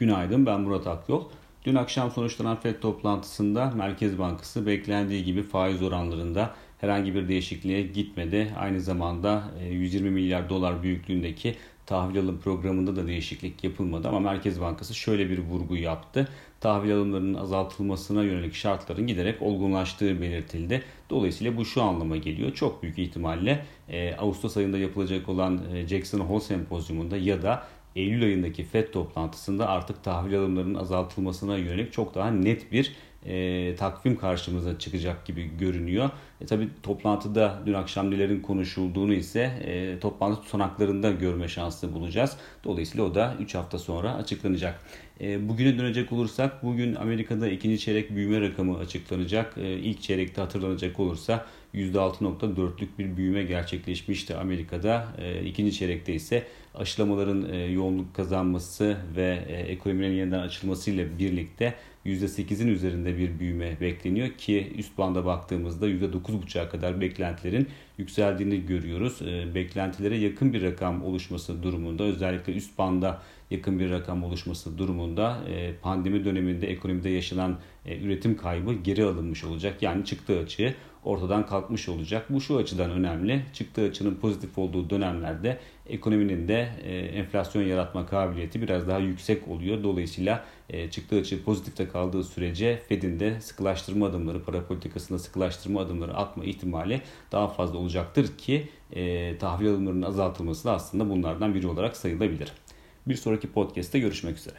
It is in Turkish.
Günaydın ben Murat Akyol. Dün akşam sonuçlanan FED toplantısında Merkez Bankası beklendiği gibi faiz oranlarında herhangi bir değişikliğe gitmedi. Aynı zamanda 120 e, milyar dolar büyüklüğündeki tahvil alım programında da değişiklik yapılmadı ama Merkez Bankası şöyle bir vurgu yaptı. Tahvil alımlarının azaltılmasına yönelik şartların giderek olgunlaştığı belirtildi. Dolayısıyla bu şu anlama geliyor. Çok büyük ihtimalle e, Ağustos ayında yapılacak olan e, Jackson Hole sempozyumunda ya da Eylül ayındaki FED toplantısında artık tahvil alımlarının azaltılmasına yönelik çok daha net bir e, takvim karşımıza çıkacak gibi görünüyor. E, tabii toplantıda dün akşam nelerin konuşulduğunu ise e, toplantı tutanaklarında görme şansı bulacağız. Dolayısıyla o da 3 hafta sonra açıklanacak. E, bugüne dönecek olursak bugün Amerika'da ikinci çeyrek büyüme rakamı açıklanacak. E, ilk çeyrekte hatırlanacak olursa %6.4'lük bir büyüme gerçekleşmişti Amerika'da. E, ikinci çeyrekte ise aşılamaların e, yoğunluk kazanması ve e, ekonominin yeniden açılmasıyla birlikte %8'in üzerinde bir büyüme bekleniyor ki üst banda baktığımızda %9.5'a kadar beklentilerin yükseldiğini görüyoruz. E, beklentilere yakın bir rakam oluşması durumunda özellikle üst banda yakın bir rakam oluşması durumunda e, pandemi döneminde ekonomide yaşanan üretim kaybı geri alınmış olacak. Yani çıktığı açığı ortadan kalkmış olacak. Bu şu açıdan önemli. Çıktığı açının pozitif olduğu dönemlerde ekonominin de e, enflasyon yaratma kabiliyeti biraz daha yüksek oluyor. Dolayısıyla e, çıktığı açı pozitifte kaldığı sürece Fed'in de sıkılaştırma adımları, para politikasında sıkılaştırma adımları atma ihtimali daha fazla olacaktır ki e, tahvil alımlarının azaltılması da aslında bunlardan biri olarak sayılabilir. Bir sonraki podcast'te görüşmek üzere.